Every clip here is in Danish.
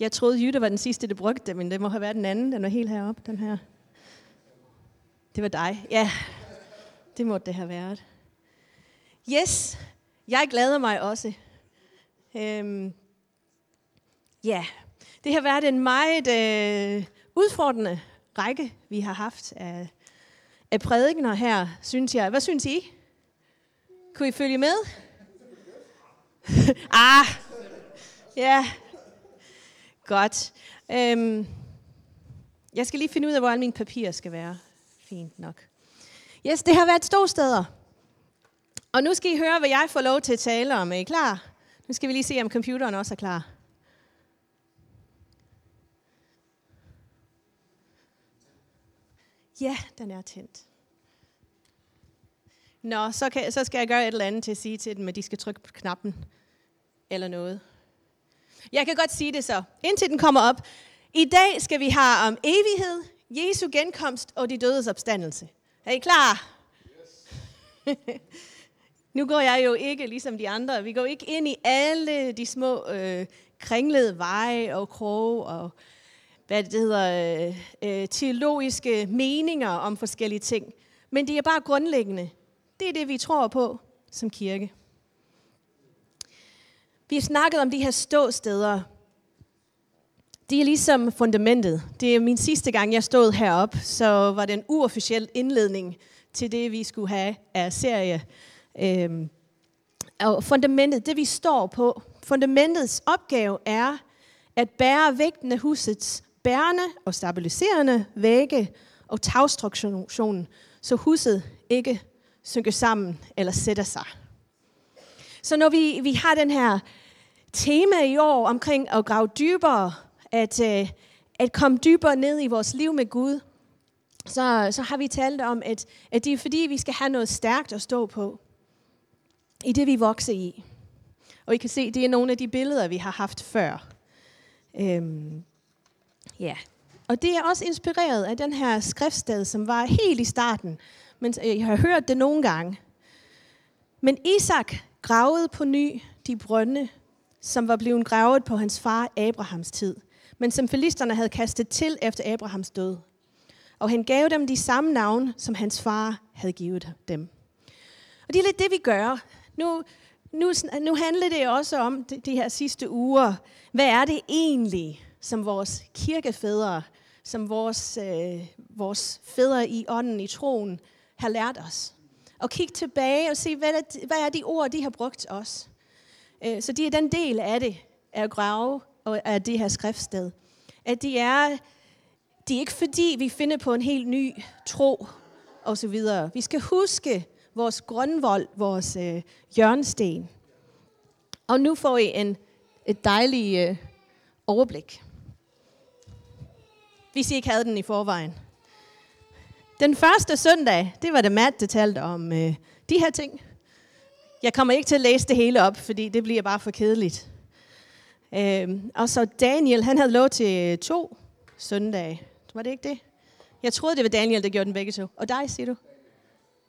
Jeg troede, Jytte var den sidste, der brugte det, men det må have været den anden. Den var helt heroppe, den her. Det var dig. Ja, det måtte det have været. Yes, jeg glæder mig også. Øhm, ja, det har været en meget øh, udfordrende række, vi har haft af, af prædikener her, synes jeg. Hvad synes I? Kunne I følge med? ah, ja, Godt. Øhm, jeg skal lige finde ud af, hvor alle mine papirer skal være. Fint nok. Yes, det har været ståsteder. Og nu skal I høre, hvad jeg får lov til at tale om. Er I klar? Nu skal vi lige se, om computeren også er klar. Ja, den er tændt. Nå, så, kan, så skal jeg gøre et eller andet til at sige til dem, at de skal trykke på knappen. Eller noget. Jeg kan godt sige det så, indtil den kommer op. I dag skal vi have om evighed, Jesu genkomst og de dødes opstandelse. Er I klar? Yes. nu går jeg jo ikke ligesom de andre. Vi går ikke ind i alle de små øh, kringlede veje og kroge og hvad det hedder, øh, øh, teologiske meninger om forskellige ting. Men det er bare grundlæggende. Det er det, vi tror på som kirke. Vi har snakket om de her ståsteder. De er ligesom fundamentet. Det er min sidste gang, jeg stod herop, så var det en uofficiel indledning til det, vi skulle have af serie. Øhm, og fundamentet, det vi står på, fundamentets opgave er at bære vægten af husets bærende og stabiliserende vægge og tagstruktionen, så huset ikke synker sammen eller sætter sig. Så når vi, vi har den her tema i år omkring at grave dybere, at, øh, at komme dybere ned i vores liv med Gud, så, så har vi talt om, at, at det er fordi, vi skal have noget stærkt at stå på i det, vi vokser i. Og I kan se, det er nogle af de billeder, vi har haft før. Øhm, ja. Og det er også inspireret af den her skriftsted, som var helt i starten. Men jeg øh, har hørt det nogle gange. Men Isak gravede på ny de brønde, som var blevet gravet på hans far Abrahams tid, men som filisterne havde kastet til efter Abrahams død. Og han gav dem de samme navn, som hans far havde givet dem. Og det er lidt det, vi gør. Nu, nu, nu handler det også om de, de her sidste uger. Hvad er det egentlig, som vores kirkefædre, som vores, øh, vores fædre i ånden, i troen, har lært os? Og kigge tilbage og se, hvad er, hvad er de ord, de har brugt os? Øh, så de er den del af det, af at grave og af det her skriftsted. At de er, de er ikke fordi, vi finder på en helt ny tro og så videre. Vi skal huske vores grundvold, vores øh, hjørnesten. Og nu får I en, et dejligt øh, overblik. Hvis I ikke havde den i forvejen. Den første søndag, det var det Matt, der talte om øh, de her ting. Jeg kommer ikke til at læse det hele op, fordi det bliver bare for kedeligt. Øh, og så Daniel, han havde lov til to søndage. Var det ikke det? Jeg troede, det var Daniel, der gjorde den begge to. Og dig, siger du?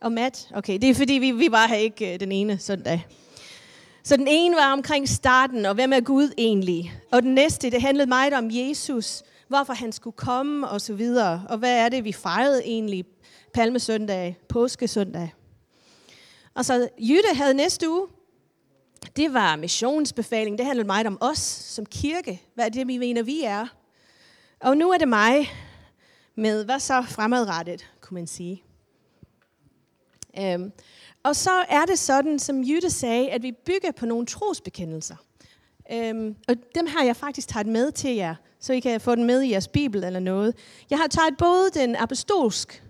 Og Matt? Okay, det er fordi, vi, vi bare har ikke øh, den ene søndag. Så den ene var omkring starten, og hvem er Gud egentlig? Og den næste, det handlede meget om Jesus, hvorfor han skulle komme og så videre. Og hvad er det, vi fejrede egentlig palmesøndag, påskesøndag? Og så Jytte havde næste uge, det var missionsbefaling. Det handlede meget om os som kirke. Hvad er det, vi mener, vi er? Og nu er det mig med, hvad så fremadrettet, kunne man sige. Øhm. og så er det sådan, som Jytte sagde, at vi bygger på nogle trosbekendelser. Øhm, og dem har jeg faktisk taget med til jer, så I kan få den med i jeres bibel eller noget. Jeg har taget både den apostolsk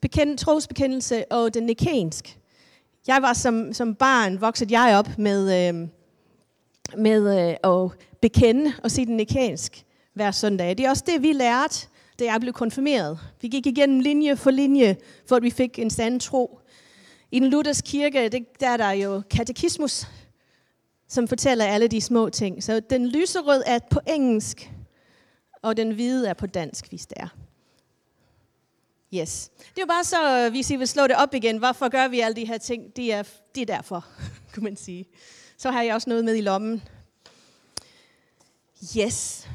bekend, trosbekendelse og den nikensk. Jeg var som, som barn, vokset jeg op med, øh, med øh, at bekende og sige den nikansk hver søndag. Det er også det, vi lærte, da jeg blev konfirmeret. Vi gik igennem linje for linje, for at vi fik en sand tro. I den Luthers kirke, det, der er der jo katekismus, som fortæller alle de små ting. Så den lyserød er på engelsk, og den hvide er på dansk, hvis det er. Yes. Det er bare så, øh, hvis I vil slå det op igen, hvorfor gør vi alle de her ting? Det er, det er derfor, kunne man sige. Så har jeg også noget med i lommen. Yes.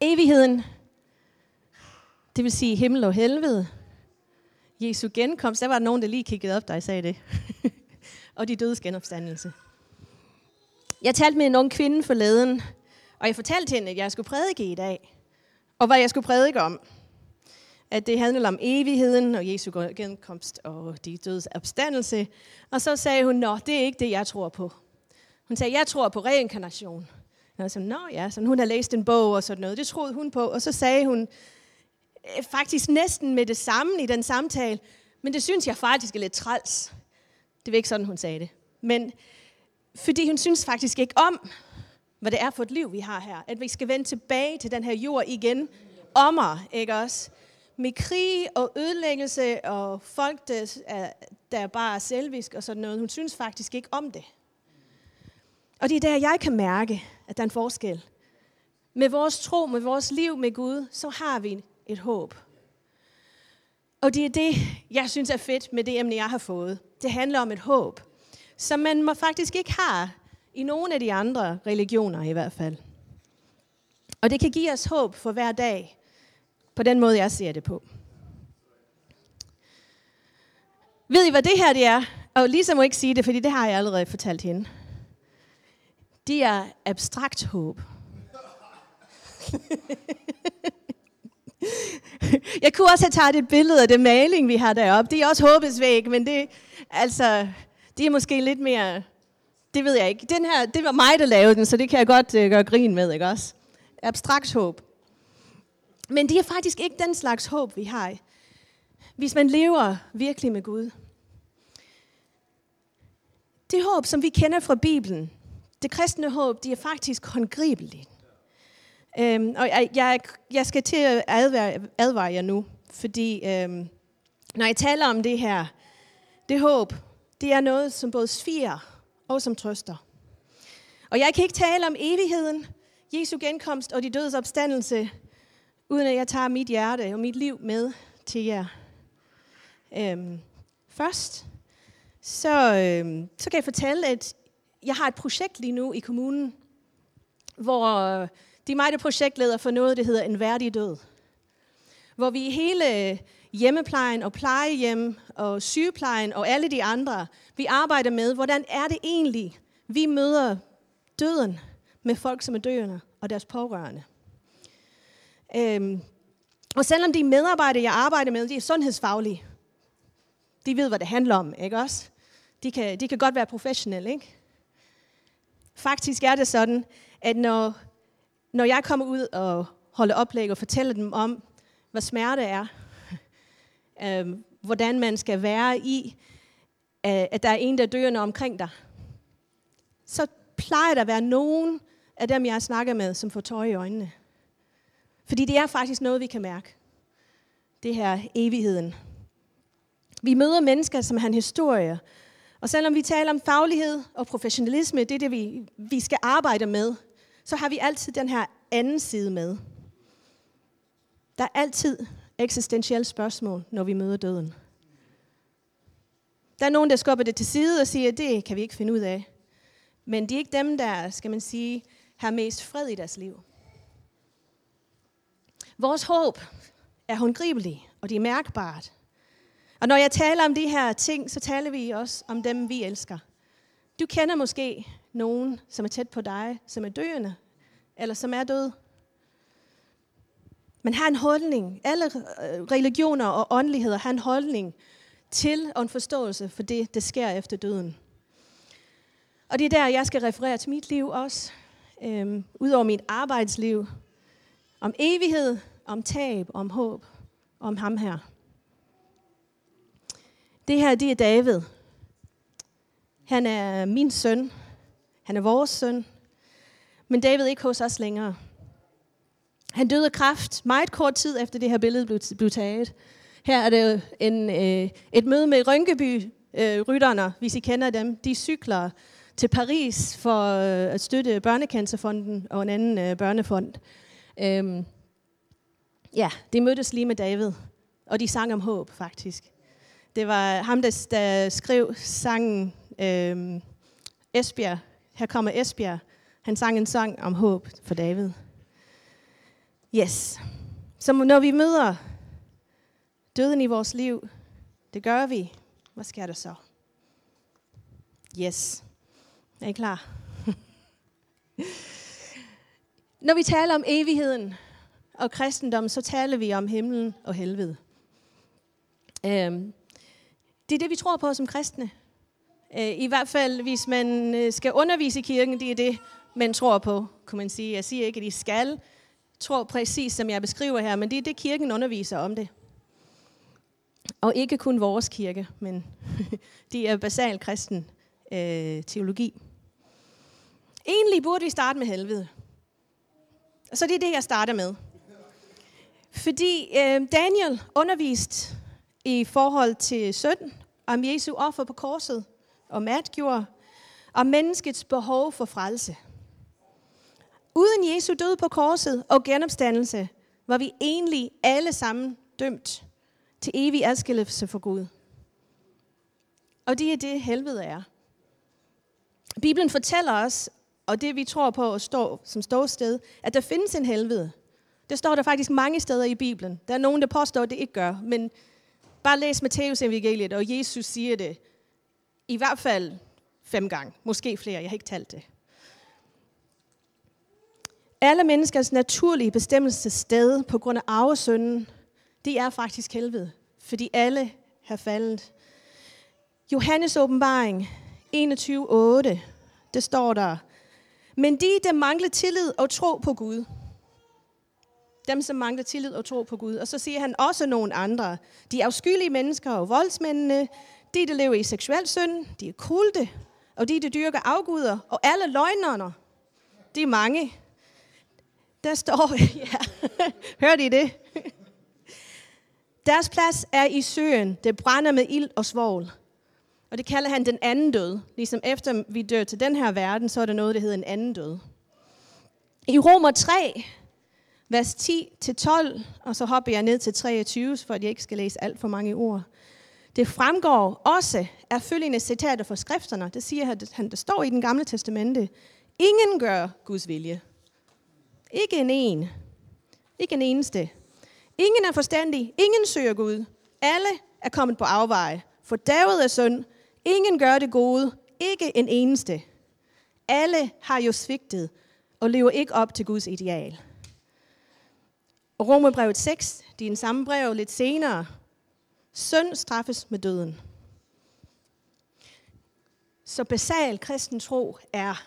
Evigheden, det vil sige himmel og helvede. Jesu genkomst, der var der nogen, der lige kiggede op, da jeg sagde det. og de dødes genopstandelse. Jeg talte med en ung kvinde forleden, og jeg fortalte hende, at jeg skulle prædike i dag. Og hvad jeg skulle prædike om. At det handler om evigheden og Jesu genkomst og de dødes opstandelse. Og så sagde hun, nå, det er ikke det, jeg tror på. Hun sagde, jeg tror på reinkarnation. Og jeg sagde, nå ja, så hun har læst en bog og sådan noget. Det troede hun på. Og så sagde hun øh, faktisk næsten med det samme i den samtale, men det synes jeg faktisk er lidt træls. Det var ikke sådan, hun sagde det. Men fordi hun synes faktisk ikke om, hvad det er for et liv, vi har her. At vi skal vende tilbage til den her jord igen. Ommer, ikke også? Med krig og ødelæggelse og folk, der er, der er bare selvisk og sådan noget. Hun synes faktisk ikke om det. Og det er der, jeg kan mærke, at der er en forskel. Med vores tro, med vores liv med Gud, så har vi et håb. Og det er det, jeg synes er fedt med det emne, jeg har fået. Det handler om et håb, som man må faktisk ikke har i nogle af de andre religioner i hvert fald. Og det kan give os håb for hver dag, på den måde, jeg ser det på. Ved I, hvad det her det er? Og Lisa må ikke sige det, fordi det har jeg allerede fortalt hende. Det er abstrakt håb. jeg kunne også have taget et billede af det maling, vi har deroppe. Det er også håbets væg, men det, altså, det er måske lidt mere det ved jeg ikke. Den her, det var mig, der lavede den, så det kan jeg godt øh, gøre grin med, ikke også? Abstrakt håb. Men det er faktisk ikke den slags håb, vi har. Hvis man lever virkelig med Gud. Det håb, som vi kender fra Bibelen, det kristne håb, det er faktisk håndgribeligt. Øhm, og jeg, jeg, jeg skal til at advare, advare jer nu, fordi øhm, når jeg taler om det her, det håb, det er noget, som både sviger og som trøster. Og jeg kan ikke tale om evigheden, Jesu genkomst og de dødes opstandelse, uden at jeg tager mit hjerte og mit liv med til jer. Øhm, først, så, øhm, så kan jeg fortælle, at jeg har et projekt lige nu i kommunen, hvor øh, de er mig, der projektleder for noget, der hedder En værdig død. Hvor vi hele hjemmeplejen og plejehjem og sygeplejen og alle de andre, vi arbejder med, hvordan er det egentlig, vi møder døden med folk, som er døende og deres pårørende. Øhm, og selvom de medarbejdere, jeg arbejder med, de er sundhedsfaglige, de ved, hvad det handler om, ikke også? De kan, de kan godt være professionelle, ikke? Faktisk er det sådan, at når, når jeg kommer ud og holder oplæg og fortæller dem om, hvad smerte er, øh, hvordan man skal være i, øh, at der er en, der dør omkring dig, så plejer der at være nogen af dem, jeg snakker med, som får tøj i øjnene. Fordi det er faktisk noget, vi kan mærke. Det her evigheden. Vi møder mennesker, som har en historie. Og selvom vi taler om faglighed og professionalisme, det er det, vi, vi skal arbejde med, så har vi altid den her anden side med. Der er altid eksistentielle spørgsmål, når vi møder døden. Der er nogen, der skubber det til side og siger, at det kan vi ikke finde ud af. Men de er ikke dem, der, skal man sige, har mest fred i deres liv. Vores håb er håndgribeligt, og det er mærkbart. Og når jeg taler om de her ting, så taler vi også om dem, vi elsker. Du kender måske nogen, som er tæt på dig, som er døende, eller som er død. Man har en holdning. Alle øh, religioner og åndeligheder har en holdning til og en forståelse for det, der sker efter døden. Og det er der, jeg skal referere til mit liv også. Øhm, Udover mit arbejdsliv. Om evighed, om tab, om håb, om ham her. Det her, det er David. Han er min søn. Han er vores søn. Men David er ikke hos os længere. Han døde af kræft meget kort tid efter det her billede blev, blev taget. Her er det en, øh, et møde med Rynkeby øh, rytterne, hvis I kender dem. De cykler til Paris for øh, at støtte Børnecancerfonden og en anden øh, børnefond. Øhm, ja, de mødtes lige med David, og de sang om håb faktisk. Det var ham, der, der skrev sangen øh, Esbjerg. Her kommer Esbjerg. Han sang en sang om håb for David. Yes. Så når vi møder døden i vores liv, det gør vi. Hvad sker der så? Yes. Er I klar? Når vi taler om evigheden og kristendommen, så taler vi om himlen og helvede. Øhm, det er det, vi tror på som kristne. Øh, I hvert fald, hvis man øh, skal undervise i kirken, det er det, man tror på, kan man sige. Jeg siger ikke, at I skal tror præcis, som jeg beskriver her, men det er det, kirken underviser om det. Og ikke kun vores kirke, men det er basal kristen øh, teologi. Egentlig burde vi starte med helvede. Så det er det, jeg starter med. Fordi øh, Daniel underviste i forhold til 17 om Jesu offer på korset, og Matt gjorde, om menneskets behov for frelse. Uden Jesu død på korset og genopstandelse, var vi egentlig alle sammen dømt til evig adskillelse for Gud. Og det er det, helvede er. Bibelen fortæller os, og det vi tror på at stå, som ståsted, at der findes en helvede. Det står der faktisk mange steder i Bibelen. Der er nogen, der påstår, at det ikke gør, men bare læs Matteus evangeliet, og Jesus siger det i hvert fald fem gange, måske flere, jeg har ikke talt det. Alle menneskers naturlige bestemmelsessted på grund af arvesynden, det er faktisk helvede, fordi alle har faldet. Johannes åbenbaring 21.8, det står der, men de, der mangler tillid og tro på Gud, dem, som mangler tillid og tro på Gud. Og så siger han også nogle andre. De afskyelige mennesker og voldsmændene, de, der lever i seksuel synd, de er kulte, og de, der dyrker afguder, og alle løgnerne, de er mange. Der står, ja, hørte I det? Deres plads er i søen, det brænder med ild og svovl. Og det kalder han den anden død. Ligesom efter vi dør til den her verden, så er der noget, der hedder en anden død. I Romer 3, vers 10-12, og så hopper jeg ned til 23, for at jeg ikke skal læse alt for mange ord. Det fremgår også af følgende citater fra skrifterne. Det siger han, der står i den gamle testamente. Ingen gør Guds vilje. Ikke en en. Ikke en eneste. Ingen er forstandig. Ingen søger Gud. Alle er kommet på afveje. For David er søn. Ingen gør det gode. Ikke en eneste. Alle har jo svigtet og lever ikke op til Guds ideal. Og Romerbrevet 6, det er en samme brev lidt senere. Søn straffes med døden. Så basal kristen tro er,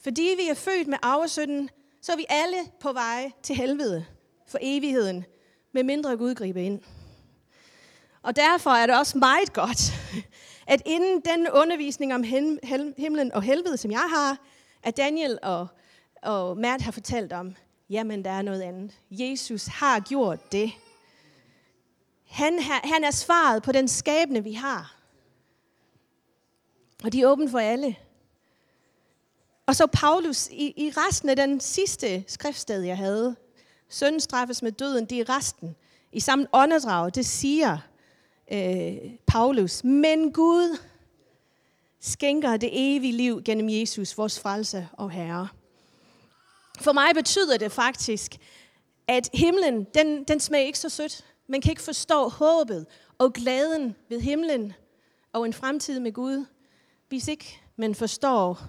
fordi vi er født med arvesynden, så er vi alle på vej til helvede for evigheden, med mindre Gud griber ind. Og derfor er det også meget godt, at inden den undervisning om himlen og helvede, som jeg har, at Daniel og, og Matt har fortalt om, jamen der er noget andet. Jesus har gjort det. Han, han er svaret på den skabne, vi har. Og de er åbne for alle. Og så Paulus, i, i resten af den sidste skriftsted, jeg havde, Sønnen straffes med døden, det er resten. I samme åndedrag, det siger øh, Paulus. Men Gud skænker det evige liv gennem Jesus, vores frelse og Herre. For mig betyder det faktisk, at himlen, den, den smager ikke så sødt. Man kan ikke forstå håbet og glæden ved himlen og en fremtid med Gud, hvis ikke man forstår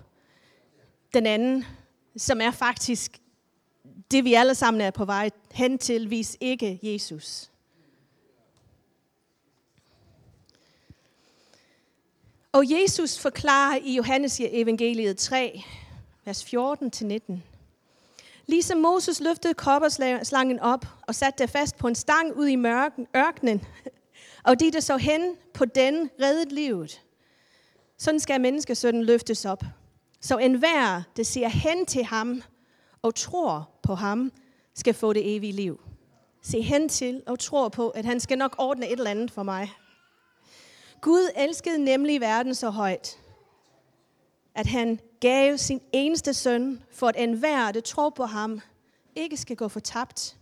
den anden, som er faktisk det, vi alle sammen er på vej hen til, hvis ikke Jesus. Og Jesus forklarer i Johannes evangeliet 3, vers 14-19. Ligesom Moses løftede kopperslangen op og satte det fast på en stang ud i mørken, ørkenen, og de, der så hen på den, reddet livet. Sådan skal menneskesønnen løftes op. Så enhver, der ser hen til ham og tror på ham, skal få det evige liv. Se hen til og tror på, at han skal nok ordne et eller andet for mig. Gud elskede nemlig verden så højt, at han gav sin eneste søn, for at enhver, der tror på ham, ikke skal gå fortabt,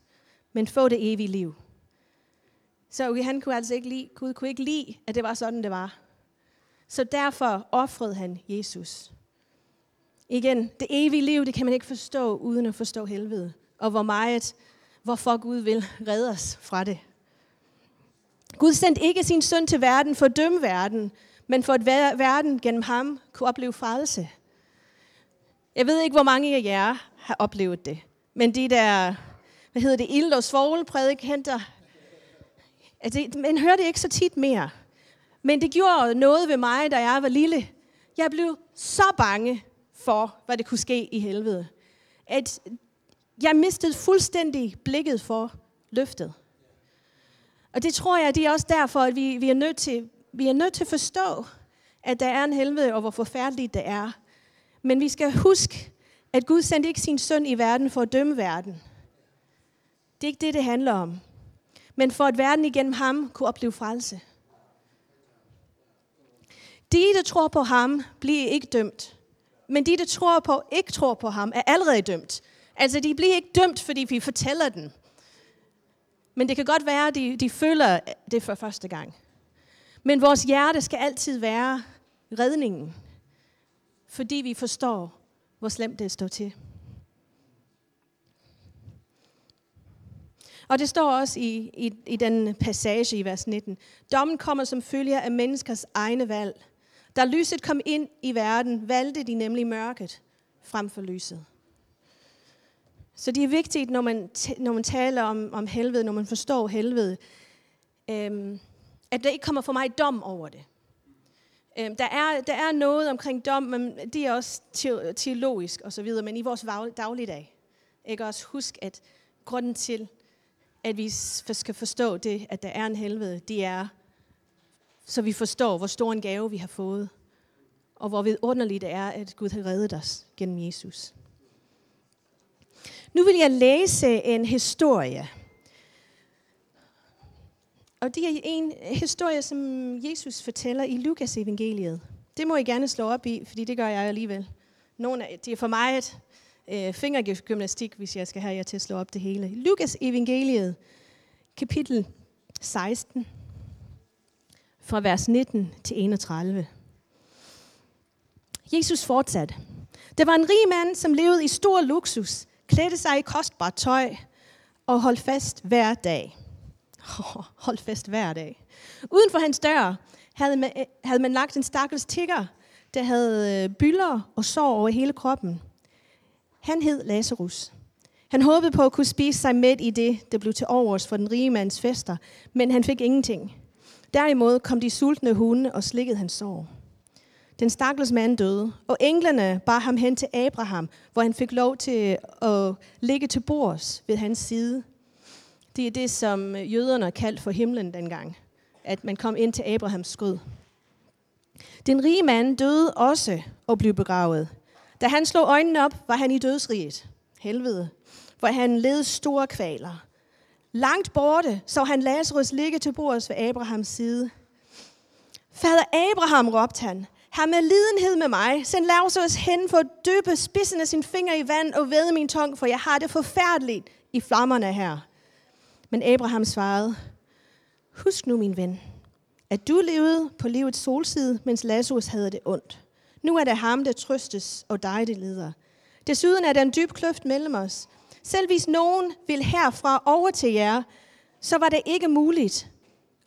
men få det evige liv. Så han kunne altså ikke lide, Gud kunne ikke lide, at det var sådan, det var. Så derfor offrede han Jesus. Igen, det evige liv, det kan man ikke forstå, uden at forstå helvede. Og hvor meget, hvorfor Gud vil redde os fra det. Gud sendte ikke sin søn til verden for at dømme verden, men for at verden gennem ham kunne opleve frelse. Jeg ved ikke, hvor mange af jer har oplevet det. Men de der, hvad hedder det, ild- og svogelprædikanter, altså, man hører det ikke så tit mere. Men det gjorde noget ved mig, da jeg var lille. Jeg blev så bange for, hvad det kunne ske i helvede. At jeg mistede fuldstændig blikket for løftet. Og det tror jeg, det er også derfor, at vi, vi, er nødt til, vi er nødt til at forstå, at der er en helvede, og hvor forfærdeligt det er. Men vi skal huske, at Gud sendte ikke sin søn i verden for at dømme verden. Det er ikke det, det handler om. Men for at verden igennem ham kunne opleve frelse. De, der tror på ham, bliver ikke dømt. Men de, der tror på, ikke tror på ham, er allerede dømt. Altså, de bliver ikke dømt, fordi vi fortæller den. Men det kan godt være, at de, de føler det for første gang. Men vores hjerte skal altid være redningen. Fordi vi forstår, hvor slemt det står til. Og det står også i, i, i den passage i vers 19. Dommen kommer som følger af menneskers egne valg. Da lyset kom ind i verden, valgte de nemlig mørket frem for lyset. Så det er vigtigt, når man, når man taler om, om helvede, når man forstår helvede, øhm, at der ikke kommer for mig dom over det. Øhm, der, er, der er noget omkring dom, men det er også teologisk og så videre, men i vores dagligdag. Ikke også husk, at grunden til, at vi skal forstå det, at der er en helvede, det er, så vi forstår, hvor stor en gave vi har fået, og hvor vidunderligt det er, at Gud har reddet os gennem Jesus. Nu vil jeg læse en historie. Og det er en historie, som Jesus fortæller i Lukas evangeliet. Det må I gerne slå op i, fordi det gør jeg alligevel. Nogle af, det er for mig et øh, fingergymnastik, hvis jeg skal have jer til at slå op det hele. Lukas evangeliet, kapitel 16, fra vers 19 til 31. Jesus fortsatte. Der var en rig mand, som levede i stor luksus, klædte sig i kostbart tøj og holdt fast hver dag. Oh, holdt fast hver dag. Uden for hans dør havde man, havde man lagt en stakkels tigger, der havde øh, byller og sår over hele kroppen. Han hed Lazarus. Han håbede på at kunne spise sig med i det, der blev til overs for den rige mands fester, men han fik ingenting. Derimod kom de sultne hunde og slikkede hans sår. Den stakkels mand døde, og englene bar ham hen til Abraham, hvor han fik lov til at ligge til bords ved hans side. Det er det, som jøderne kaldte for himlen dengang, at man kom ind til Abrahams skød. Den rige mand døde også og blev begravet. Da han slog øjnene op, var han i dødsriget, helvede, hvor han led store kvaler. Langt borte så han Lazarus ligge til bords ved Abrahams side. Fader Abraham, råbte han, har med lidenhed med mig. Send Lazarus hen for at dyppe spidsen af sin finger i vand og væde min tung, for jeg har det forfærdeligt i flammerne her. Men Abraham svarede, Husk nu, min ven, at du levede på livets solside, mens Lazarus havde det ondt. Nu er det ham, der trøstes, og dig, det lider. Desuden er der en dyb kløft mellem os. Selv hvis nogen vil herfra over til jer, så var det ikke muligt.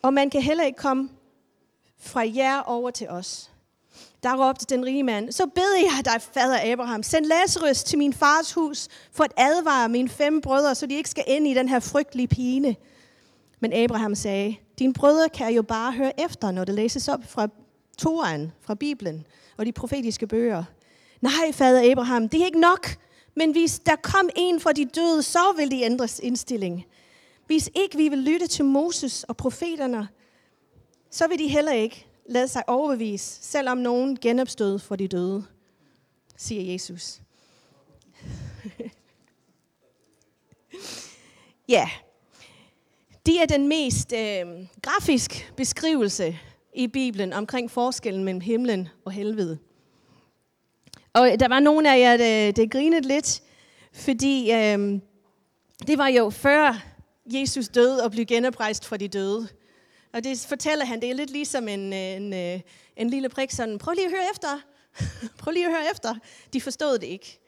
Og man kan heller ikke komme fra jer over til os. Der råbte den rige mand, så bed jeg dig, fader Abraham, send Lazarus til min fars hus, for at advare mine fem brødre, så de ikke skal ind i den her frygtelige pine. Men Abraham sagde, dine brødre kan jo bare høre efter, når det læses op fra Toran, fra Bibelen og de profetiske bøger. Nej, fader Abraham, det er ikke nok. Men hvis der kom en fra de døde, så vil de ændres indstilling. Hvis ikke vi vil lytte til Moses og profeterne, så vil de heller ikke lade sig overbevise, selvom nogen genopstod for de døde, siger Jesus. ja, det er den mest øh, grafisk beskrivelse i Bibelen omkring forskellen mellem himlen og helvede. Og øh, der var nogle af jer, der, der grinede lidt, fordi øh, det var jo før Jesus døde og blev genoprejst fra de døde. Og det fortæller han, det er lidt ligesom en, øh, en, en, en lille prik, sådan, prøv lige at høre efter. prøv lige at høre efter. De forstod det ikke,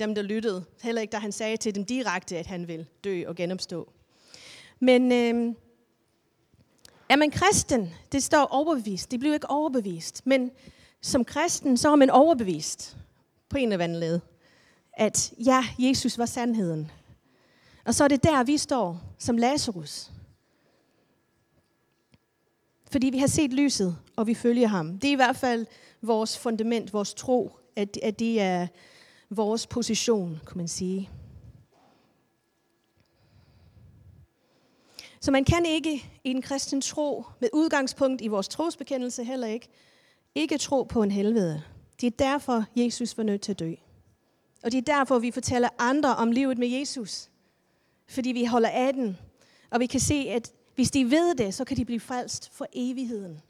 dem der lyttede. Heller ikke, da han sagde til dem direkte, at han vil dø og genopstå. Men øh, er man kristen, det står overbevist. Det bliver ikke overbevist. Men som kristen, så er man overbevist på en eller anden led, at ja, Jesus var sandheden. Og så er det der, vi står som Lazarus. Fordi vi har set lyset, og vi følger ham. Det er i hvert fald vores fundament, vores tro, at, at det er vores position, kan man sige. Så man kan ikke i en kristen tro, med udgangspunkt i vores trosbekendelse heller ikke, ikke tro på en helvede. Det er derfor, Jesus var nødt til at dø. Og det er derfor, vi fortæller andre om livet med Jesus. Fordi vi holder af den. Og vi kan se, at hvis de ved det, så kan de blive frelst for evigheden.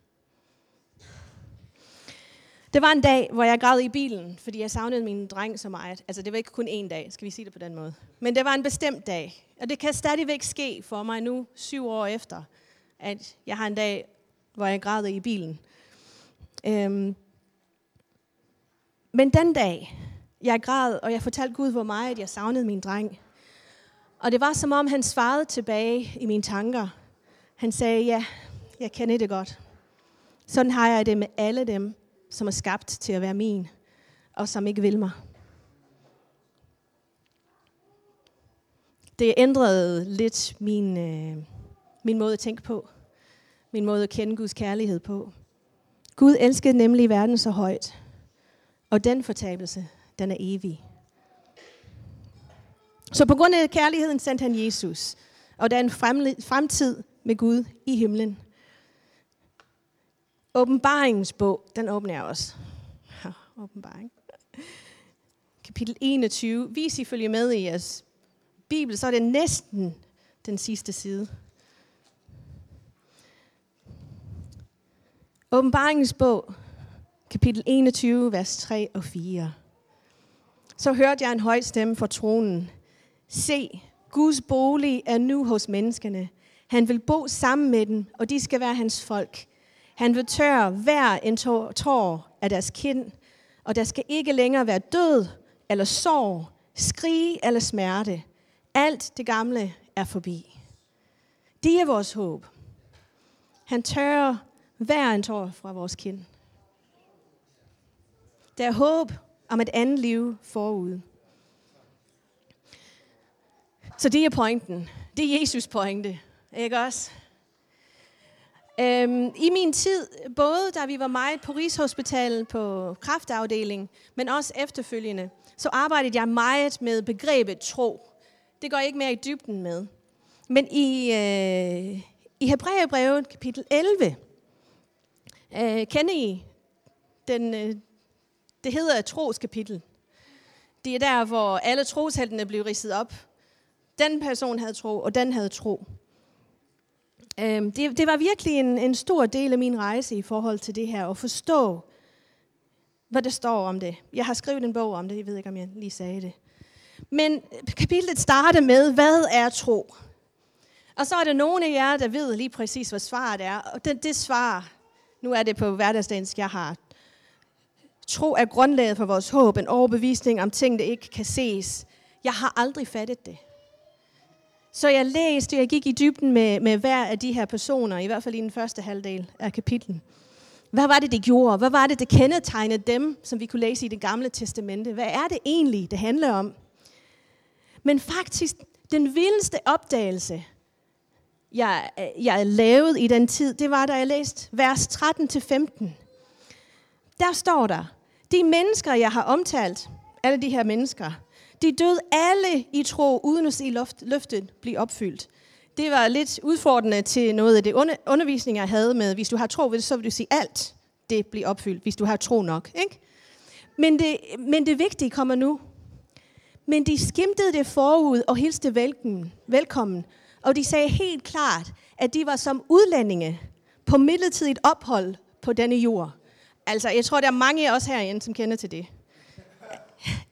Det var en dag, hvor jeg græd i bilen, fordi jeg savnede min dreng så meget. Altså, det var ikke kun én dag, skal vi sige det på den måde. Men det var en bestemt dag. Og det kan stadigvæk ske for mig nu, syv år efter, at jeg har en dag, hvor jeg græd i bilen. Øhm. Men den dag, jeg græd, og jeg fortalte Gud, hvor meget jeg savnede min dreng. Og det var som om, han svarede tilbage i mine tanker. Han sagde, ja, jeg kender det godt. Sådan har jeg det med alle dem, som er skabt til at være min, og som ikke vil mig. Det ændrede lidt min, øh, min måde at tænke på. Min måde at kende Guds kærlighed på. Gud elskede nemlig verden så højt. Og den fortabelse, den er evig. Så på grund af kærligheden sendte han Jesus. Og der er en fremtid med Gud i himlen. Åbenbaringens bog, den åbner jeg også. Ja, åbenbaring. Kapitel 21. Vis I følge med i jeres bibel, så er det næsten den sidste side. Åbenbaringens bog, kapitel 21, vers 3 og 4. Så hørte jeg en høj stemme fra tronen. Se, Guds bolig er nu hos menneskene. Han vil bo sammen med dem, og de skal være hans folk. Han vil tørre hver en tår af deres kind, og der skal ikke længere være død eller sorg, skrig eller smerte. Alt det gamle er forbi. De er vores håb. Han tørrer hver en tår fra vores kind. Der er håb om et andet liv forud. Så det er pointen. Det er Jesus pointe. Ikke også? Øhm, I min tid, både da vi var meget på Rigshospitalet på kraftafdelingen, men også efterfølgende, så arbejdede jeg meget med begrebet tro. Det går jeg ikke mere i dybden med. Men i, øh, i Hebræerbrevet kapitel 11, øh, kender I den, øh, det hedder et troskapitel. Det er der, hvor alle trosheltene blev ridset op. Den person havde tro, og den havde tro. Øhm, det, det var virkelig en, en stor del af min rejse i forhold til det her, at forstå, hvad der står om det. Jeg har skrevet en bog om det, jeg ved ikke, om jeg lige sagde det. Men kapitlet starter med, hvad er tro? Og så er der nogle af jer, der ved lige præcis, hvad svaret er. Og det, det svar, nu er det på hverdagsdansk, jeg har. Tro er grundlaget for vores håb, en overbevisning om ting, der ikke kan ses. Jeg har aldrig fattet det. Så jeg læste, jeg gik i dybden med, med hver af de her personer, i hvert fald i den første halvdel af kapitlen. Hvad var det, det gjorde? Hvad var det, det kendetegnede dem, som vi kunne læse i det gamle testamente? Hvad er det egentlig, det handler om? Men faktisk, den vildeste opdagelse, jeg, jeg lavede i den tid, det var, da jeg læste vers 13-15. Der står der, de mennesker, jeg har omtalt, alle de her mennesker, de døde alle i tro, uden at se løftet blive opfyldt. Det var lidt udfordrende til noget af det undervisning, jeg havde med, hvis du har tro, så vil du sige alt, det bliver opfyldt, hvis du har tro nok. Ikke? Men, det, men det vigtige kommer nu. Men de skimtede det forud og hilste velkommen, velkommen. Og de sagde helt klart, at de var som udlændinge på midlertidigt ophold på denne jord. Altså, jeg tror, der er mange af os herinde, som kender til det.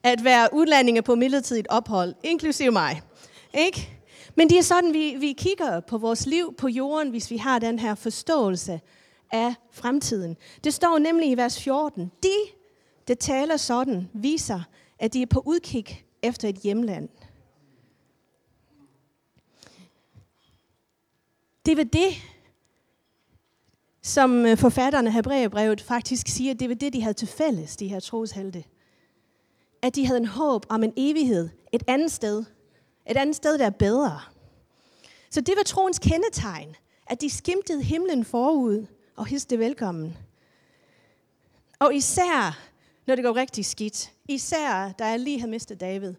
At være udlændinge på midlertidigt ophold, inklusive mig. Ikke? Men det er sådan, vi, vi kigger på vores liv på jorden, hvis vi har den her forståelse af fremtiden. Det står nemlig i vers 14. De, der taler sådan, viser, at de er på udkig efter et hjemland. Det var det, som øh, forfatterne af Hebræerbrevet faktisk siger, det var det, de havde til fælles, de her troshelte. At de havde en håb om en evighed et andet sted. Et andet sted, der er bedre. Så det var troens kendetegn, at de skimtede himlen forud og histe velkommen. Og især, når det går rigtig skidt, især da jeg lige havde mistet David,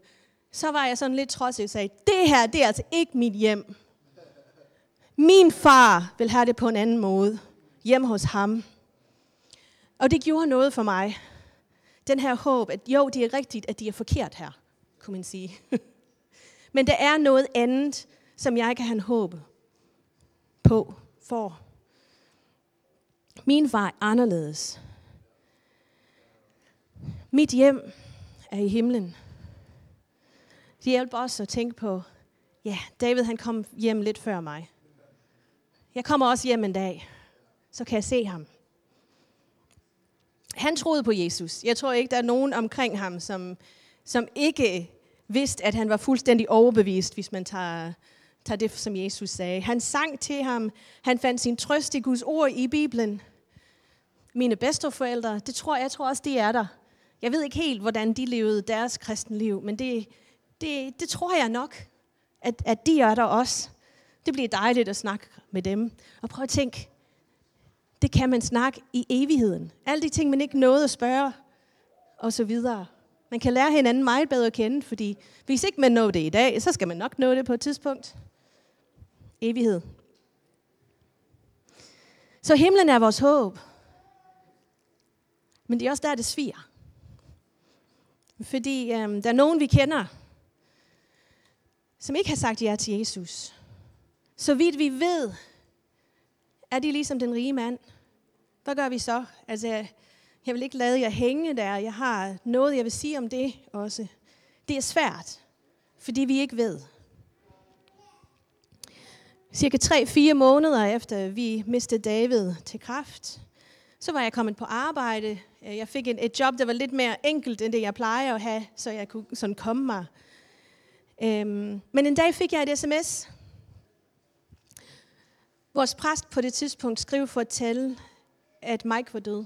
så var jeg sådan lidt trodsig og sagde, det her, det er altså ikke mit hjem. Min far vil have det på en anden måde. Hjem hos ham. Og det gjorde noget for mig. Den her håb, at jo, det er rigtigt, at de er forkert her, kunne man sige. Men der er noget andet, som jeg kan have en håb på for. Min far er anderledes. Mit hjem er i himlen. Det hjælper også at tænke på, ja, David han kom hjem lidt før mig. Jeg kommer også hjem en dag, så kan jeg se ham. Han troede på Jesus. Jeg tror ikke, der er nogen omkring ham, som, som ikke vidste, at han var fuldstændig overbevist, hvis man tager, tager det, som Jesus sagde. Han sang til ham. Han fandt sin trøst i Guds ord i Bibelen. Mine bedsteforældre, det tror jeg, jeg tror også, de er der. Jeg ved ikke helt, hvordan de levede deres kristenliv, men det, det, det tror jeg nok, at, at de er der også. Det bliver dejligt at snakke med dem. Og prøv at tænke, det kan man snakke i evigheden. Alle de ting, man ikke nåede at spørge, og så videre. Man kan lære hinanden meget bedre at kende, fordi hvis ikke man når det i dag, så skal man nok nå det på et tidspunkt. Evighed. Så himlen er vores håb. Men det er også der, det sviger. Fordi øhm, der er nogen, vi kender, som ikke har sagt ja til Jesus. Så vidt vi ved, er de ligesom den rige mand. Hvad gør vi så? Altså, jeg vil ikke lade jer hænge der. Jeg har noget, jeg vil sige om det også. Det er svært, fordi vi ikke ved. Cirka 3-4 måneder efter vi mistede David til kraft, så var jeg kommet på arbejde. Jeg fik et job, der var lidt mere enkelt, end det jeg plejer at have, så jeg kunne sådan komme mig. Øhm, men en dag fik jeg et sms. Vores præst på det tidspunkt skrev for at tale, at Mike var død.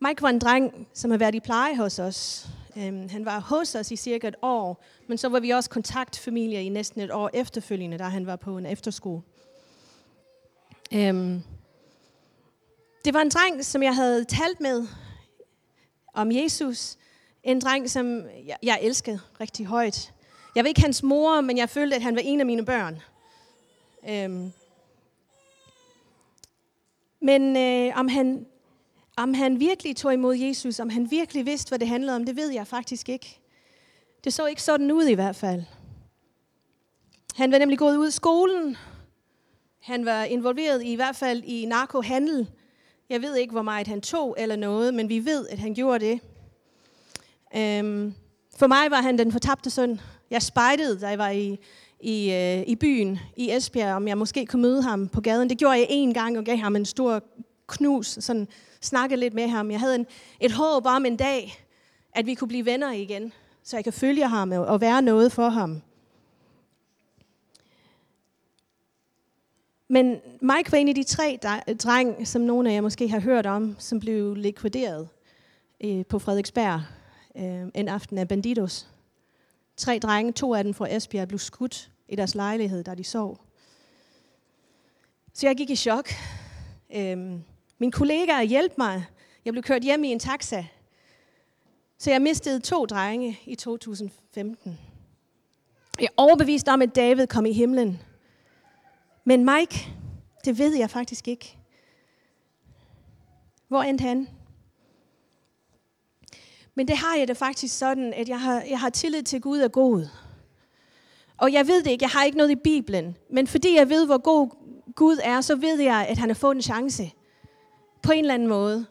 Mike var en dreng, som havde været i pleje hos os. Øhm, han var hos os i cirka et år, men så var vi også kontaktfamilie i næsten et år efterfølgende, da han var på en efterskole. Øhm, det var en dreng, som jeg havde talt med om Jesus. En dreng, som jeg, jeg elskede rigtig højt. Jeg var ikke hans mor, men jeg følte, at han var en af mine børn. Øhm. men øh, om, han, om han virkelig tog imod Jesus, om han virkelig vidste, hvad det handlede om, det ved jeg faktisk ikke. Det så ikke sådan ud i hvert fald. Han var nemlig gået ud af skolen. Han var involveret i, i hvert fald i narkohandel. Jeg ved ikke, hvor meget han tog eller noget, men vi ved, at han gjorde det. Øhm, for mig var han den fortabte søn. Jeg spejdede, da jeg var i, i, øh, i byen i Esbjerg, om jeg måske kunne møde ham på gaden. Det gjorde jeg en gang og gav ham en stor knus, sådan snakkede lidt med ham. Jeg havde en, et håb om en dag, at vi kunne blive venner igen, så jeg kan følge ham og være noget for ham. Men Mike var en af de tre dreng, som nogle af jer måske har hørt om, som blev likvideret øh, på Frederiksberg øh, en aften af Bandidos. Tre drenge, to af dem fra Esbjerg, blev skudt i deres lejlighed, da de sov. Så jeg gik i chok. Øhm, min kollega hjalp mig. Jeg blev kørt hjem i en taxa. Så jeg mistede to drenge i 2015. Jeg er overbevist om, at David kom i himlen. Men Mike, det ved jeg faktisk ikke. Hvor endte han? Men det har jeg det faktisk sådan, at jeg har, jeg har tillid til Gud er god. Og jeg ved det ikke, jeg har ikke noget i Bibelen. Men fordi jeg ved, hvor god Gud er, så ved jeg, at han har fået en chance. På en eller anden måde.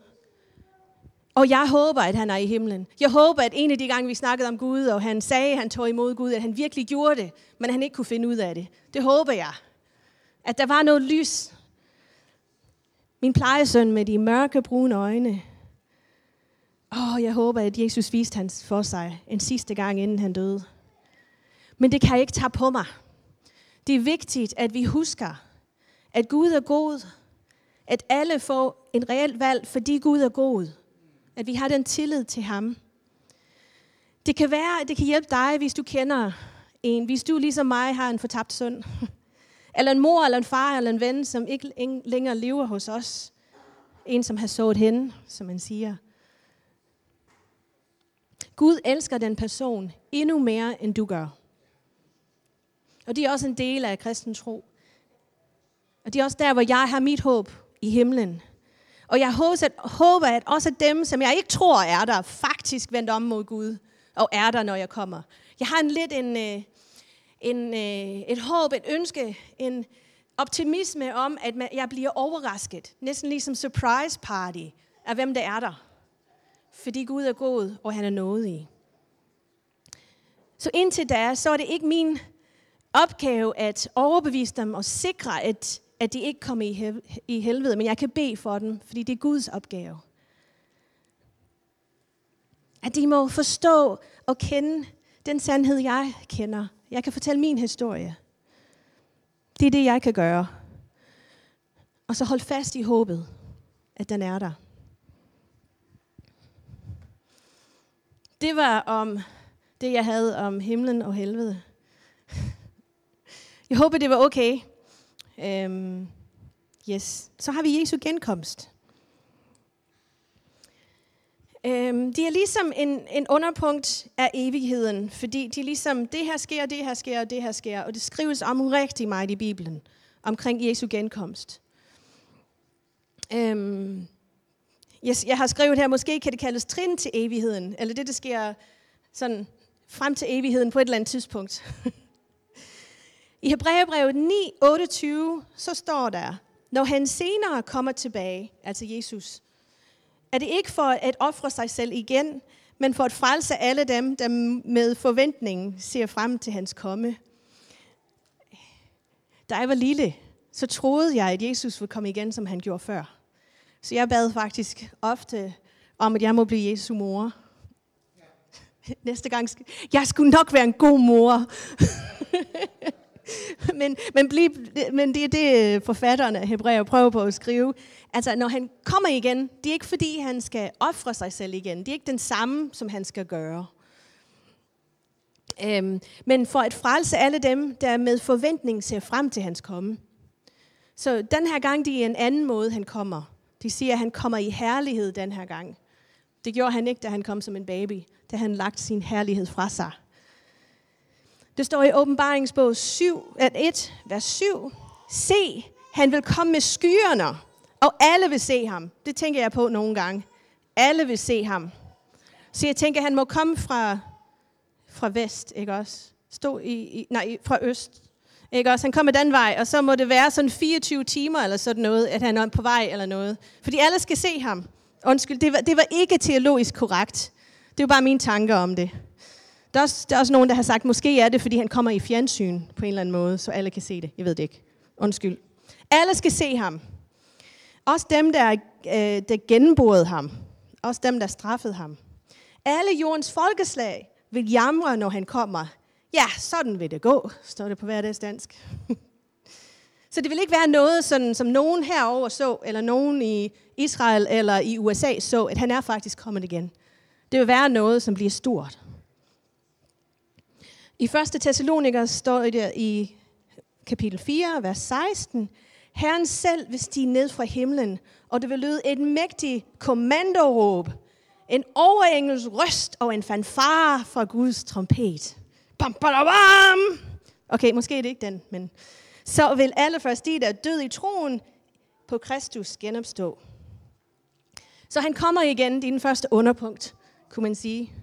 Og jeg håber, at han er i himlen. Jeg håber, at en af de gange, vi snakkede om Gud, og han sagde, at han tog imod Gud, at han virkelig gjorde det, men han ikke kunne finde ud af det. Det håber jeg. At der var noget lys. Min plejesøn med de mørke, brune øjne. Åh, oh, jeg håber, at Jesus viste hans for sig en sidste gang, inden han døde. Men det kan jeg ikke tage på mig. Det er vigtigt, at vi husker, at Gud er god. At alle får en reelt valg, fordi Gud er god. At vi har den tillid til ham. Det kan være, at det kan hjælpe dig, hvis du kender en. Hvis du ligesom mig har en fortabt søn. Eller en mor, eller en far, eller en ven, som ikke længere lever hos os. En, som har sået hen, som man siger. Gud elsker den person endnu mere, end du gør. Og det er også en del af kristen tro. Og det er også der, hvor jeg har mit håb i himlen. Og jeg håber, at også dem, som jeg ikke tror er der, faktisk vendt om mod Gud og er der, når jeg kommer. Jeg har en lidt en, øh, en, øh, et håb, et ønske, en optimisme om, at jeg bliver overrasket. Næsten ligesom surprise party af, hvem der er der. Fordi Gud er god, og han er nådig. Så indtil da, så er det ikke min opgave at overbevise dem og sikre, at, at de ikke kommer i, i helvede, men jeg kan bede for dem, fordi det er Guds opgave. At de må forstå og kende den sandhed, jeg kender. Jeg kan fortælle min historie. Det er det, jeg kan gøre. Og så hold fast i håbet, at den er der. Det var om det, jeg havde om himlen og helvede. Jeg håber, det var okay. Øhm, yes. Så har vi Jesu genkomst. Øhm, de er ligesom en, en underpunkt af evigheden, fordi de er ligesom, det her sker, det her sker, og det her sker, og det skrives om rigtig meget i Bibelen, omkring Jesu genkomst. Øhm, jeg, jeg har skrevet her, måske kan det kaldes trin til evigheden, eller det, der sker sådan frem til evigheden på et eller andet tidspunkt. I Hebræerbrevet 9, 28, så står der, når han senere kommer tilbage, altså Jesus, er det ikke for at ofre sig selv igen, men for at frelse alle dem, der med forventning ser frem til hans komme. Da jeg var lille, så troede jeg, at Jesus ville komme igen, som han gjorde før. Så jeg bad faktisk ofte om, at jeg må blive Jesu mor. Næste gang, jeg skulle nok være en god mor. men, men, bliv, men det er det, forfatterne af Hebræer prøver på at skrive. Altså, når han kommer igen, det er ikke fordi, han skal ofre sig selv igen. Det er ikke den samme, som han skal gøre. Øhm, men for at frelse alle dem, der med forventning ser frem til hans komme. Så den her gang, det er en anden måde, han kommer. De siger, at han kommer i herlighed den her gang. Det gjorde han ikke, da han kom som en baby. Da han lagt sin herlighed fra sig. Det står i åbenbaringsbog 7, 1, vers 7. Se, han vil komme med skyerne, og alle vil se ham. Det tænker jeg på nogle gange. Alle vil se ham. Så jeg tænker, han må komme fra, fra vest, ikke også? Stå i, i, nej, fra øst. Ikke også? Han kommer den vej, og så må det være sådan 24 timer eller sådan noget, at han er på vej eller noget. Fordi alle skal se ham. Undskyld, det var, det var ikke teologisk korrekt. Det var bare mine tanker om det. Der er, også, der er også nogen, der har sagt, måske er det, fordi han kommer i fjernsyn på en eller anden måde, så alle kan se det. Jeg ved det ikke. Undskyld. Alle skal se ham. Også dem, der, øh, der gennemborede ham. Også dem, der straffede ham. Alle jordens folkeslag vil jamre, når han kommer. Ja, sådan vil det gå, står det på hverdagsdansk. Så det vil ikke være noget, sådan, som nogen herover så, eller nogen i Israel eller i USA så, at han er faktisk kommet igen. Det vil være noget, som bliver stort. I 1. Thessaloniker står det i kapitel 4, vers 16. Herren selv vil stige ned fra himlen, og det vil lyde et mægtigt kommandoråb, en overengels røst og en fanfare fra Guds trompet. Bam, bam, bam. Okay, måske er det ikke den, men så vil alle først de, der er døde i troen, på Kristus genopstå. Så han kommer igen, det er den første underpunkt, kunne man sige.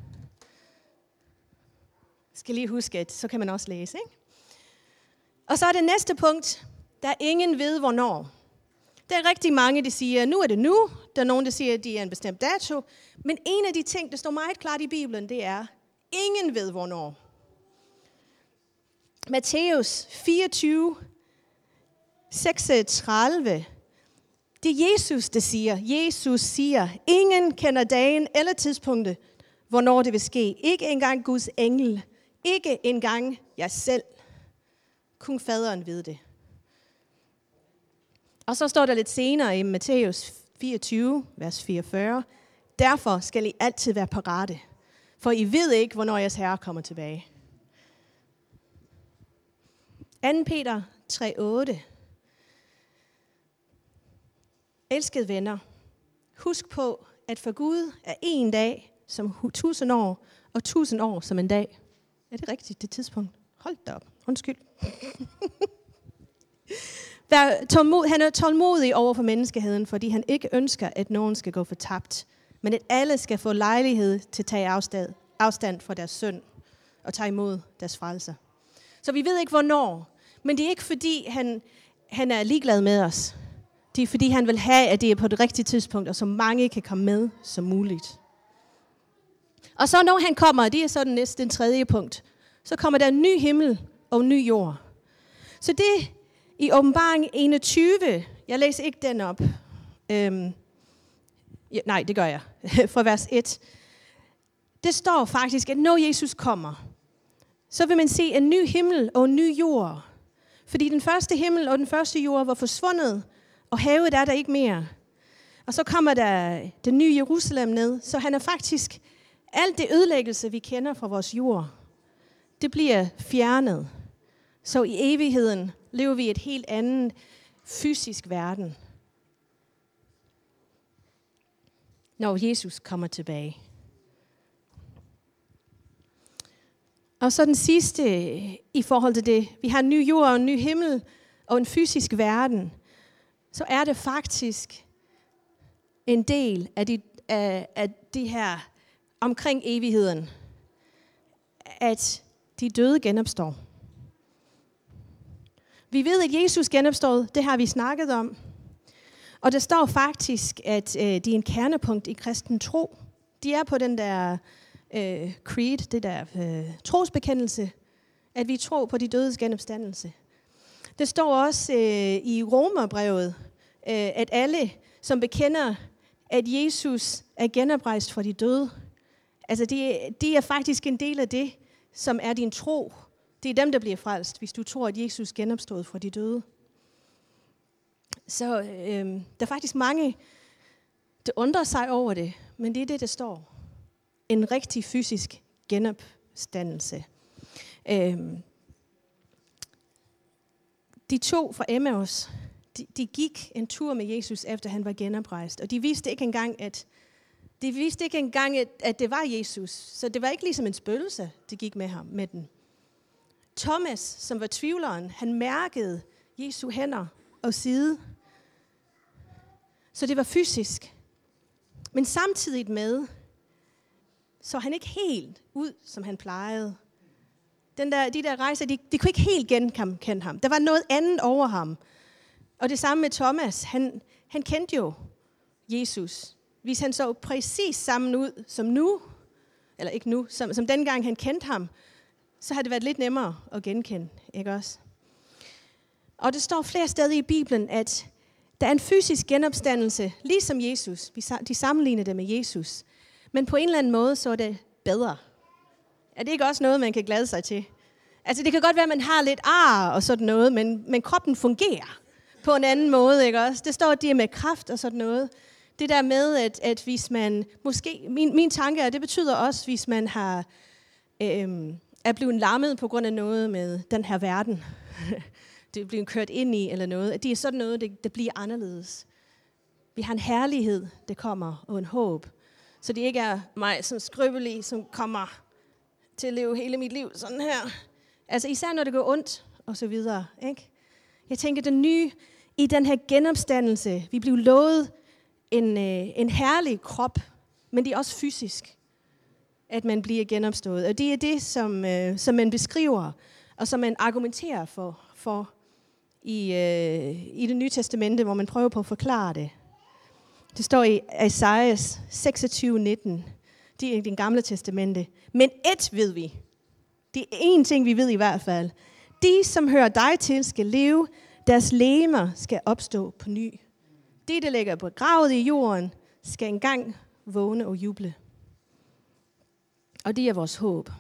Jeg skal lige huske, at så kan man også læse, ikke? Og så er det næste punkt, der er ingen ved, hvornår. Der er rigtig mange, der siger, nu er det nu. Der er nogen, der siger, at de er en bestemt dato. Men en af de ting, der står meget klart i Bibelen, det er, ingen ved, hvornår. Matthæus 24, 36. Det er Jesus, der siger. Jesus siger, ingen kender dagen eller tidspunktet, hvornår det vil ske. Ikke engang Guds engel. Ikke engang jeg selv. Kun faderen ved det. Og så står der lidt senere i Matthæus 24, vers 44. Derfor skal I altid være parate, for I ved ikke, hvornår jeres herre kommer tilbage. 2. Peter 3:8. Elskede venner, husk på, at for Gud er en dag som tusind år, og tusind år som en dag. Er det rigtigt, det tidspunkt? Hold da op. Undskyld. tålmod, han er tålmodig over for menneskeheden, fordi han ikke ønsker, at nogen skal gå fortabt, men at alle skal få lejlighed til at tage afstand, afstand fra deres synd og tage imod deres frelser. Så vi ved ikke, hvornår, men det er ikke fordi, han, han er ligeglad med os. Det er fordi, han vil have, at det er på det rigtige tidspunkt, og så mange kan komme med som muligt. Og så når han kommer, det er så den næste, den tredje punkt, så kommer der en ny himmel og en ny jord. Så det i åbenbaring 21, jeg læser ikke den op. Øhm, ja, nej, det gør jeg. Fra vers 1. Det står faktisk, at når Jesus kommer, så vil man se en ny himmel og en ny jord. Fordi den første himmel og den første jord var forsvundet, og havet er der ikke mere. Og så kommer der den nye Jerusalem ned, så han er faktisk, alt det ødelæggelse, vi kender fra vores jord, det bliver fjernet. Så i evigheden lever vi i et helt andet fysisk verden. Når Jesus kommer tilbage. Og så den sidste i forhold til det. Vi har en ny jord og en ny himmel og en fysisk verden. Så er det faktisk en del af de, af, af det her omkring evigheden, at de døde genopstår. Vi ved, at Jesus genopstod, det har vi snakket om. Og der står faktisk, at øh, de er en kernepunkt i kristen tro. De er på den der øh, creed, det der øh, trosbekendelse, at vi tror på de dødes genopstandelse. Det står også øh, i Romerbrevet, øh, at alle, som bekender, at Jesus er genoprejst for de døde, altså det, det er faktisk en del af det, som er din tro. Det er dem, der bliver frelst, hvis du tror, at Jesus genopstod fra de døde. Så øh, der er faktisk mange, der undrer sig over det, men det er det, der står. En rigtig fysisk genopstandelse. Øh, de to fra Emmaus, de, de gik en tur med Jesus, efter han var genoprejst. Og de vidste ikke engang, at de vidste ikke engang, at, at det var Jesus. Så det var ikke ligesom en spøgelse, de gik med ham med den. Thomas, som var tvivleren, han mærkede Jesu hænder og side. Så det var fysisk. Men samtidig med, så han ikke helt ud, som han plejede. Den der, de der rejser, de, de kunne ikke helt genkende ham. Der var noget andet over ham. Og det samme med Thomas. Han, han kendte jo Jesus. Hvis han så præcis sammen ud som nu, eller ikke nu, som, som dengang han kendte ham, så har det været lidt nemmere at genkende, ikke også? Og det står flere steder i Bibelen, at der er en fysisk genopstandelse, ligesom Jesus. De sammenligner det med Jesus. Men på en eller anden måde, så er det bedre. Er det ikke også noget, man kan glæde sig til? Altså, det kan godt være, at man har lidt ar og sådan noget, men, men kroppen fungerer på en anden måde, ikke også? Det står, at de er med kraft og sådan noget. Det der med, at, at hvis man, måske, min, min tanke er, det betyder også, hvis man har, øhm, er blevet lammet på grund af noget med den her verden, det er blevet kørt ind i eller noget, at det er sådan noget, det, det bliver anderledes. Vi har en herlighed, det kommer, og en håb. Så det ikke er mig som skrøbelig, som kommer til at leve hele mit liv sådan her. Altså især når det går ondt, og så videre. Ikke? Jeg tænker, den nye i den her genopstandelse, vi blev lovet en, øh, en herlig krop, men det er også fysisk, at man bliver genopstået. Og det er det, som, øh, som man beskriver, og som man argumenterer for, for i, øh, i det nye testamente, hvor man prøver på at forklare det. Det står i Esajas 26:19. Det er i den gamle testamente. Men et ved vi. Det er én ting, vi ved i hvert fald. De, som hører dig til, skal leve. Deres lemer skal opstå på ny. De, der ligger begravet i jorden, skal engang vågne og juble. Og det er vores håb.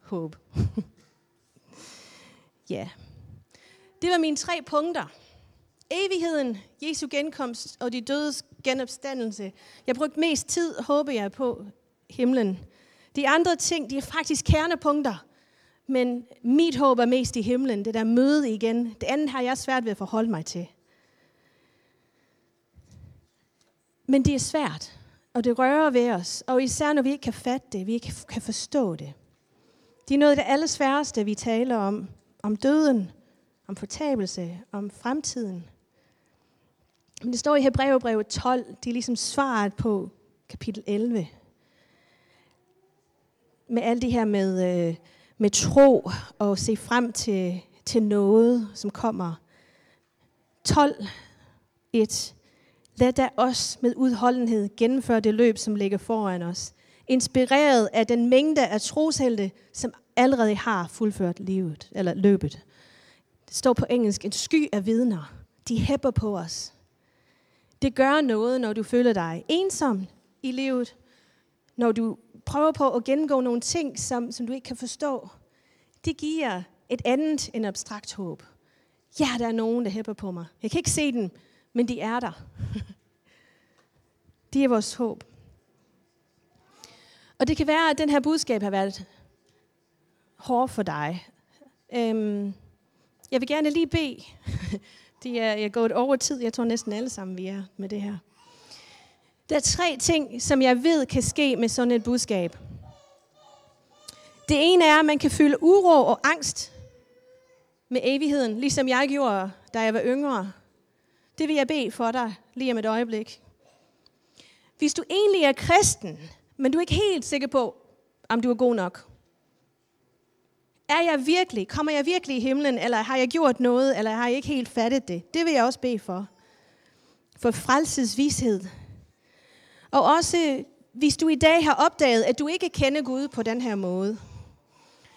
Håb. ja. Det var mine tre punkter. Evigheden, Jesu genkomst og de dødes genopstandelse. Jeg brugte mest tid, håber jeg, på himlen. De andre ting, de er faktisk kernepunkter. Men mit håb er mest i himlen, det der møde igen. Det andet har jeg svært ved at forholde mig til. Men det er svært, og det rører ved os. Og især når vi ikke kan fatte det, vi ikke kan forstå det. Det er noget af det allersværeste, vi taler om. Om døden, om fortabelse, om fremtiden. Men det står i Hebræerbrevet 12, det er ligesom svaret på kapitel 11. Med alt det her med, øh, med tro og se frem til, til noget, som kommer. 12, 1. Lad da os med udholdenhed gennemføre det løb, som ligger foran os. Inspireret af den mængde af troshelte, som allerede har fuldført livet, eller løbet. Det står på engelsk, en sky af vidner. De hæpper på os. Det gør noget, når du føler dig ensom i livet, når du prøver på at gennemgå nogle ting, som, som du ikke kan forstå. Det giver et andet end abstrakt håb. Ja, der er nogen, der hæpper på mig. Jeg kan ikke se dem, men de er der. det er vores håb. Og det kan være, at den her budskab har været hård for dig. Øhm, jeg vil gerne lige bede. Det er, jeg er gået over tid. Jeg tror næsten alle sammen, vi er med det her. Der er tre ting, som jeg ved kan ske med sådan et budskab. Det ene er, at man kan fylde uro og angst med evigheden, ligesom jeg gjorde, da jeg var yngre. Det vil jeg bede for dig lige om et øjeblik. Hvis du egentlig er kristen, men du er ikke helt sikker på, om du er god nok. Er jeg virkelig, kommer jeg virkelig i himlen, eller har jeg gjort noget, eller har jeg ikke helt fattet det? Det vil jeg også bede for. For frelsesvished. Og også, hvis du i dag har opdaget, at du ikke kender Gud på den her måde.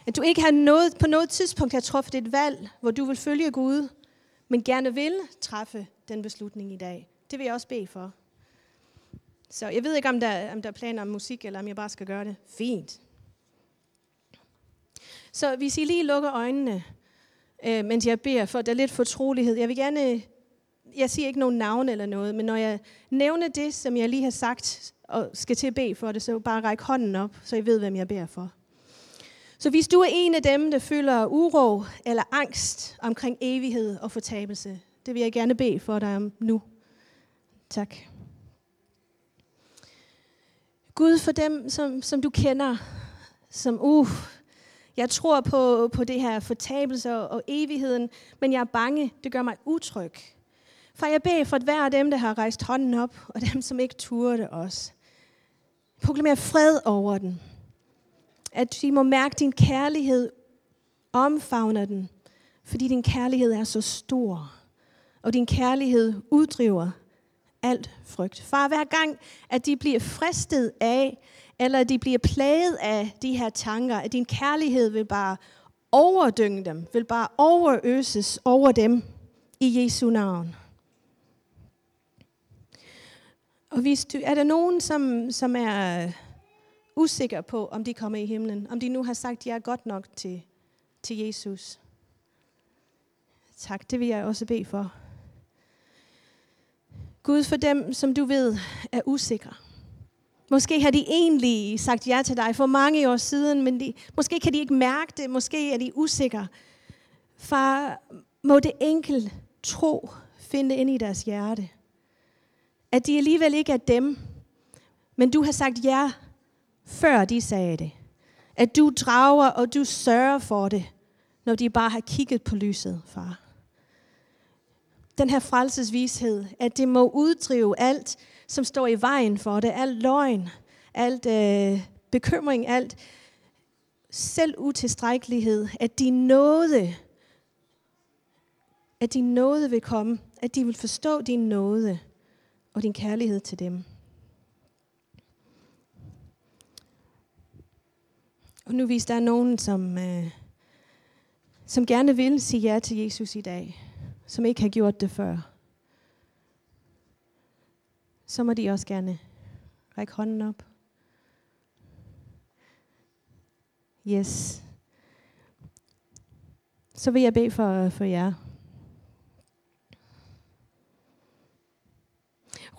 At du ikke har noget, på noget tidspunkt har truffet et valg, hvor du vil følge Gud, men gerne vil træffe den beslutning i dag. Det vil jeg også bede for. Så jeg ved ikke, om der, om der er planer om musik, eller om jeg bare skal gøre det. Fint. Så hvis I lige lukker øjnene, øh, mens jeg beder for, der er lidt fortrolighed. Jeg vil gerne, jeg siger ikke nogen navn eller noget, men når jeg nævner det, som jeg lige har sagt, og skal til at bede for det, så bare ræk hånden op, så I ved, hvem jeg beder for. Så hvis du er en af dem, der føler uro eller angst omkring evighed og fortabelse, det vil jeg gerne bede for dig om nu. Tak. Gud, for dem, som, som du kender, som, uh, jeg tror på, på det her fortabelse og, og evigheden, men jeg er bange. Det gør mig utryg. For jeg beder for hver af dem, der har rejst hånden op, og dem, som ikke turde os. også. Proklamer fred over den. At de må mærke din kærlighed, omfavner den, fordi din kærlighed er så stor. Og din kærlighed uddriver alt frygt. Far, hver gang, at de bliver fristet af, eller de bliver plaget af de her tanker, at din kærlighed vil bare overdynge dem, vil bare overøses over dem i Jesu navn. Og hvis du, er der nogen, som, som er usikker på, om de kommer i himlen, om de nu har sagt ja godt nok til, til Jesus? Tak, det vil jeg også bede for. Gud, for dem, som du ved er usikre. Måske har de egentlig sagt ja til dig for mange år siden, men de, måske kan de ikke mærke det, måske er de usikre. Far, må det enkel tro finde ind i deres hjerte. At de alligevel ikke er dem, men du har sagt ja, før de sagde det. At du drager, og du sørger for det, når de bare har kigget på lyset, far. Den her frelsesvished, at det må uddrive alt, som står i vejen for det, alt løgn, alt øh, bekymring, alt selv utilstrækkelighed, at de nåde, at din nåde vil komme, at de vil forstå din nåde og din kærlighed til dem. Og nu hvis der er nogen, som, øh, som gerne vil sige ja til Jesus i dag, som ikke har gjort det før, så må de også gerne række hånden op. Yes. Så vil jeg bede for, for jer.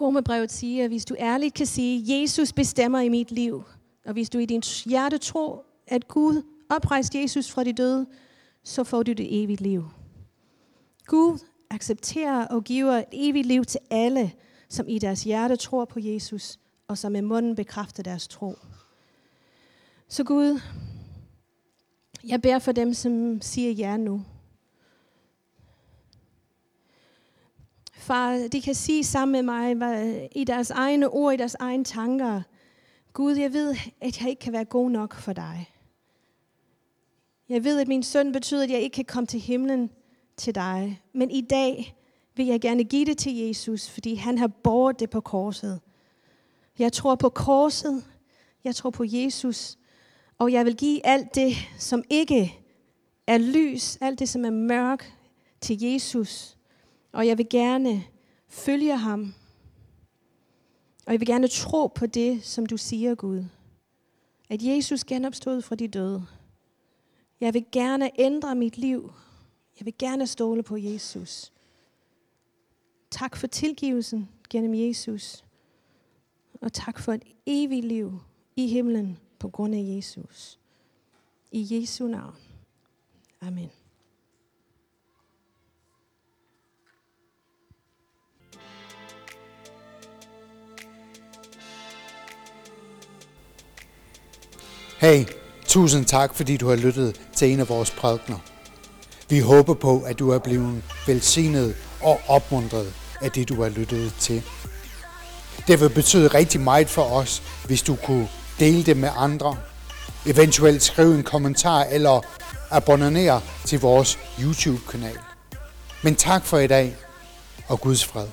Romebrevet siger, at hvis du ærligt kan sige, Jesus bestemmer i mit liv, og hvis du i din hjerte tror, at Gud oprejste Jesus fra de døde, så får du det evigt liv. Gud accepterer og giver et evigt liv til alle, som i deres hjerte tror på Jesus, og som med munden bekræfter deres tro. Så Gud, jeg beder for dem, som siger ja nu. Far, de kan sige sammen med mig i deres egne ord, i deres egne tanker, Gud, jeg ved, at jeg ikke kan være god nok for dig. Jeg ved, at min søn betyder, at jeg ikke kan komme til himlen til dig. Men i dag vil jeg gerne give det til Jesus, fordi han har båret det på korset. Jeg tror på korset. Jeg tror på Jesus. Og jeg vil give alt det, som ikke er lys, alt det, som er mørk, til Jesus. Og jeg vil gerne følge ham. Og jeg vil gerne tro på det, som du siger, Gud. At Jesus genopstod fra de døde. Jeg vil gerne ændre mit liv. Jeg vil gerne stole på Jesus. Tak for tilgivelsen gennem Jesus. Og tak for et evigt liv i himlen på grund af Jesus. I Jesu navn. Amen. Hey, tusind tak, fordi du har lyttet til en af vores prædikner. Vi håber på, at du er blevet velsignet og opmuntret af det, du har lyttet til. Det vil betyde rigtig meget for os, hvis du kunne dele det med andre, eventuelt skrive en kommentar eller abonnere til vores YouTube-kanal. Men tak for i dag, og Guds fred.